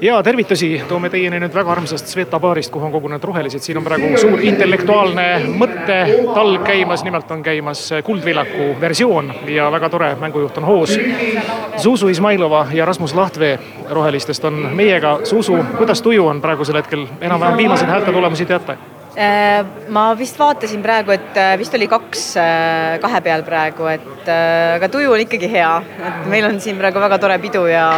ja tervitusi toome teieni nüüd väga armsast Sveta baarist, kuhu on kogunenud rohelised. siin on praegu suur intellektuaalne mõttetalg käimas, nimelt on käimas Kuldvillaku versioon ja väga tore mängujuht on hoos. Zuzu Izmailova ja Rasmus Lahtvee rohelistest on meiega. Zuzu, kuidas tuju on praegusel hetkel, enam-vähem viimaseid häälte tulemusi teate? Äh, ma vist vaatasin praegu, et äh, vist oli kaks äh, kahe peal praegu, et aga tuju on ikkagi hea, et meil on siin praegu väga tore pidu ja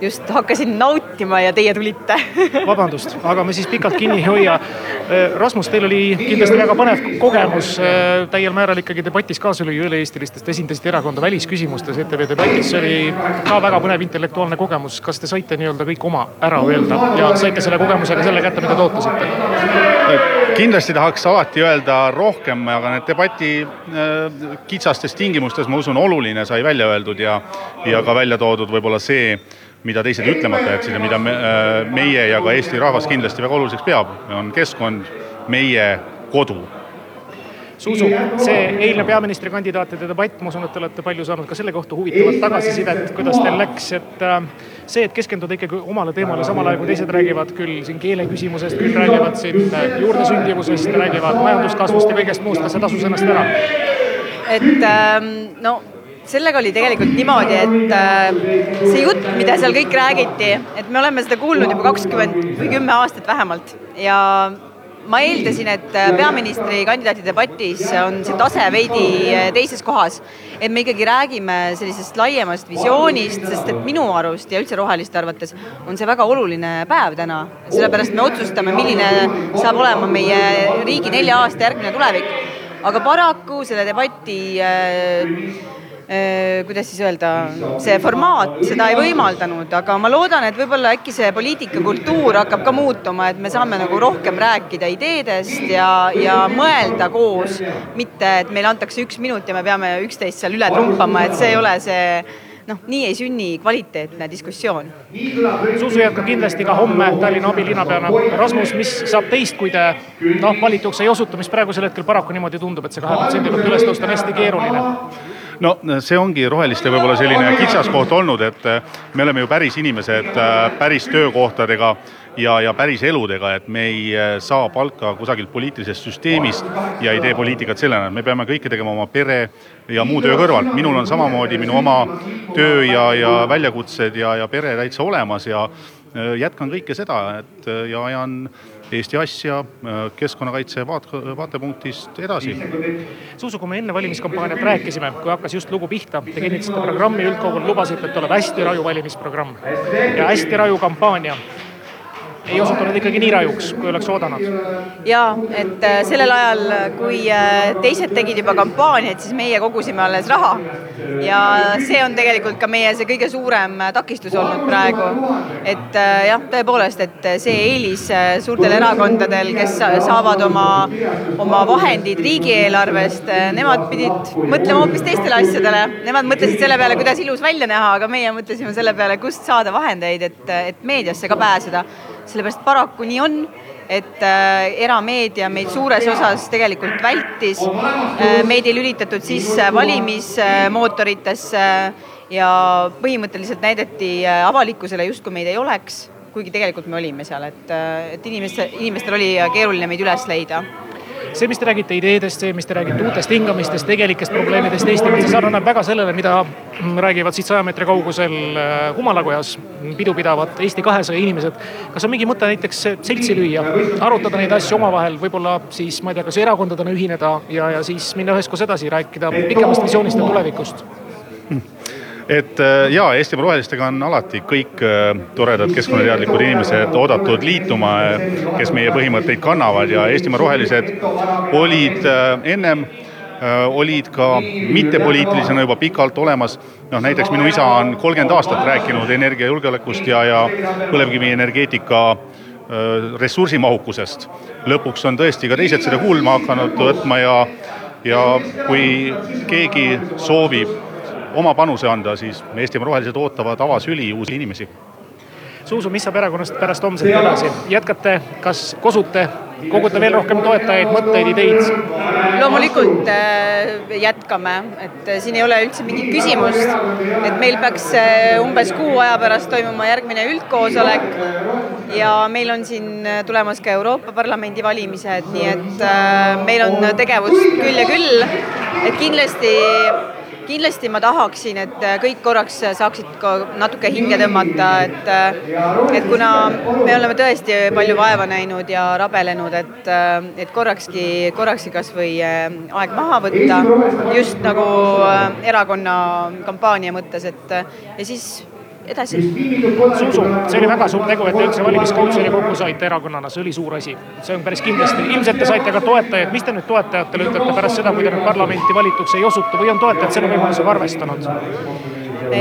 just hakkasin nautima ja teie tulite vabandust, aga me siis pikalt kinni ei hoia. Äh, Rasmus, teil oli kindlasti väga põnev kogemus äh, täiel määral ikkagi debatis kaasa lüüa üle-eestilistest, esindasite erakonda välisküsimustes ETV debatis, see oli ka väga põnev intellektuaalne kogemus. kas te saite nii-öelda kõik oma ära öelda ja saite selle kogemusega selle kätte, mida te ootasite? kindlasti tahaks alati öelda rohkem, aga need debati äh, kitsastes tingimustes, ma usun, oluline sai välja öeldud ja, ja ka välja toodud võib-olla see mida teised ütlemata jätsid ja mida me, äh, meie ja ka Eesti rahvas kindlasti väga oluliseks peab, on keskkond, meie kodu. Zuzu, see eilne peaministrikandidaatide debatt, ma usun, et te olete palju saanud ka selle kohta huvitavat tagasisidet, kuidas teil läks, et äh, see, et keskenduda ikkagi omale teemale, samal ajal kui teised räägivad küll siin keele küsimusest, küll räägivad siin äh, juurdesündivusest, räägivad majanduskasvust ja kõigest muust, kas see tasus ennast ära? et ähm, no sellega oli tegelikult niimoodi, et äh, see jutt, mida seal kõik räägiti, et me oleme seda kuulnud juba kakskümmend või kümme aastat vähemalt ja ma eeldasin, et äh, peaministrikandidaadi debatis on see tase veidi äh, teises kohas. et me ikkagi räägime sellisest laiemast visioonist, sest et minu arust ja üldse roheliste arvates on see väga oluline päev täna. sellepärast me otsustame, milline saab olema meie riigi nelja aasta järgmine tulevik. aga paraku selle debati äh, kuidas siis öelda, see formaat seda ei võimaldanud, aga ma loodan, et võib-olla äkki see poliitikakultuur hakkab ka muutuma, et me saame nagu rohkem rääkida ideedest ja, ja mõelda koos, mitte et meile antakse üks minut ja me peame üksteist seal üle trumpama, et see ei ole see noh, nii ei sünni kvaliteetne diskussioon. Zuzu jätkab kindlasti ka homme Tallinna abilinnapeana. Rasmus, mis saab teist, kui te noh, valituks ei osutu, mis praegusel hetkel paraku niimoodi tundub, et see kahe protsendi pealt üles tõusta on hästi keeruline? No see ongi roheliste võib-olla selline kitsaskoht olnud, et äh, me oleme ju päris inimesed äh, päris töökohtadega ja, ja päris eludega, et me ei äh, saa palka kusagilt poliitilisest süsteemist ja ei tee poliitikat sellena, et me peame kõike tegema oma pere ja muu töö kõrvalt. minul on samamoodi minu oma töö ja, ja väljakutsed ja, ja pere täitsa olemas ja jätkan kõike seda, et ja ajan Eesti asja äh, keskkonnakaitse vaat-, vaatepunktist edasi. Zuzu, kui me enne valimiskampaaniat rääkisime, kui hakkas just lugu pihta, te kinnitasite programmi üldkogul, lubasite, et tuleb hästi raju valimisprogramm ja hästi raju kampaania ei osutunud ikkagi nii rajuks, kui oleks oodanud. ja et äh, sellel ajal, kui äh, teised tegid juba kampaaniaid, siis meie kogusime alles raha. ja see on tegelikult ka meie see kõige suurem äh, takistus olnud praegu. et jah, tõepoolest, et see eelis suurtel erakondadel, kes saavad oma, oma vahendid riigieelarvest, nemad pidid mõtlema hoopis teistele asjadele. Nemad mõtlesid selle peale, kuidas ilus välja näha, aga meie mõtlesime selle peale, kust saada vahendeid, et, et meediasse ka pääseda sellepärast paraku nii on, et äh, erameedia meid suures osas tegelikult vältis äh,. meid ei lülitatud sisse valimismootoritesse ja põhimõtteliselt näidati äh, avalikkusele justkui meid ei oleks, kuigi tegelikult me olime seal, et, et inimeste, inimestel oli keeruline meid üles leida see, mis te räägite ideedest, see, mis te räägite uutest hingamistest, tegelikest probleemidest Eesti metsas, sarnaneb väga sellele, mida räägivad siit saja meetri kaugusel äh, Humalakojas pidu pidavad Eesti kahesaja inimesed. kas on mingi mõte näiteks seltsi lüüa, arutada neid asju omavahel, võib-olla siis ma ei tea, kas erakondadena ühineda ja, ja siis minna üheskoos edasi, rääkida pikemast visioonist ja tulevikust et äh, jaa, Eestimaa Rohelistega on alati kõik äh, toredad keskkonnateadlikud inimesed oodatud liituma, äh, kes meie põhimõtteid kannavad ja Eestimaa Rohelised olid ennem olid ka mittepoliitilisena juba pikalt olemas. noh, näiteks minu isa on kolmkümmend aastat rääkinud energiajulgeolekust ja, ja põlevkivienergeetika ressursimahukusest. lõpuks on tõesti ka teised seda kuulma hakanud võtma ja, ja kui keegi soovib oma panuse anda, siis Eestimaa Rohelised ootavad avasüli uusi inimesi. Zuzu, mis saab erakonnast pärast homset edasi, jätkate, kas kosute, kogute veel rohkem toetajaid, mõtteid, ideid? loomulikult äh, jätkame, et äh, siin ei ole üldse mingit küsimust, et meil peaks äh, umbes kuu aja pärast toimuma järgmine üldkoosolek. Ja meil on siin tulemas ka Euroopa Parlamendi valimised, nii et meil on tegevust küll ja küll, et kindlasti kindlasti ma tahaksin, et kõik korraks saaksid ka natuke hinge tõmmata, et, et kuna me oleme tõesti palju vaeva näinud ja rabelenud, et, et korrakski, korrakski kasvõi aeg maha võtta, just nagu erakonna kampaania mõttes, et ja siis edasi. Zuzu, see oli väga suur tegu, et te üldse valimiskautsjoni kokku saite erakonnana, see oli suur asi. see on päris kindlasti, ilmselt te saite ka toetajaid, mis te nüüd toetajatele ütlete pärast seda, kui te nüüd parlamenti valituks ei osutu või on toetajad selle võimalusega arvestanud?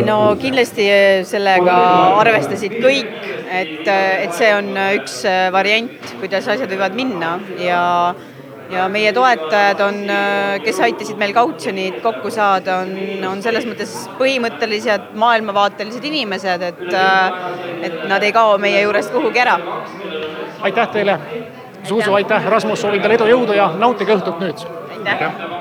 no kindlasti sellega arvestasid kõik, et, et see on üks variant, kuidas asjad võivad minna ja ja meie toetajad on, kes aitasid meil kautsjonid kokku saada, on, on selles mõttes põhimõttelised maailmavaatelised inimesed, et, et nad ei kao meie juurest kuhugi ära. aitäh teile, Zuzu, aitäh, Rasmus, soovin teile edu, jõudu ja nautige õhtut nüüd. aitäh, aitäh..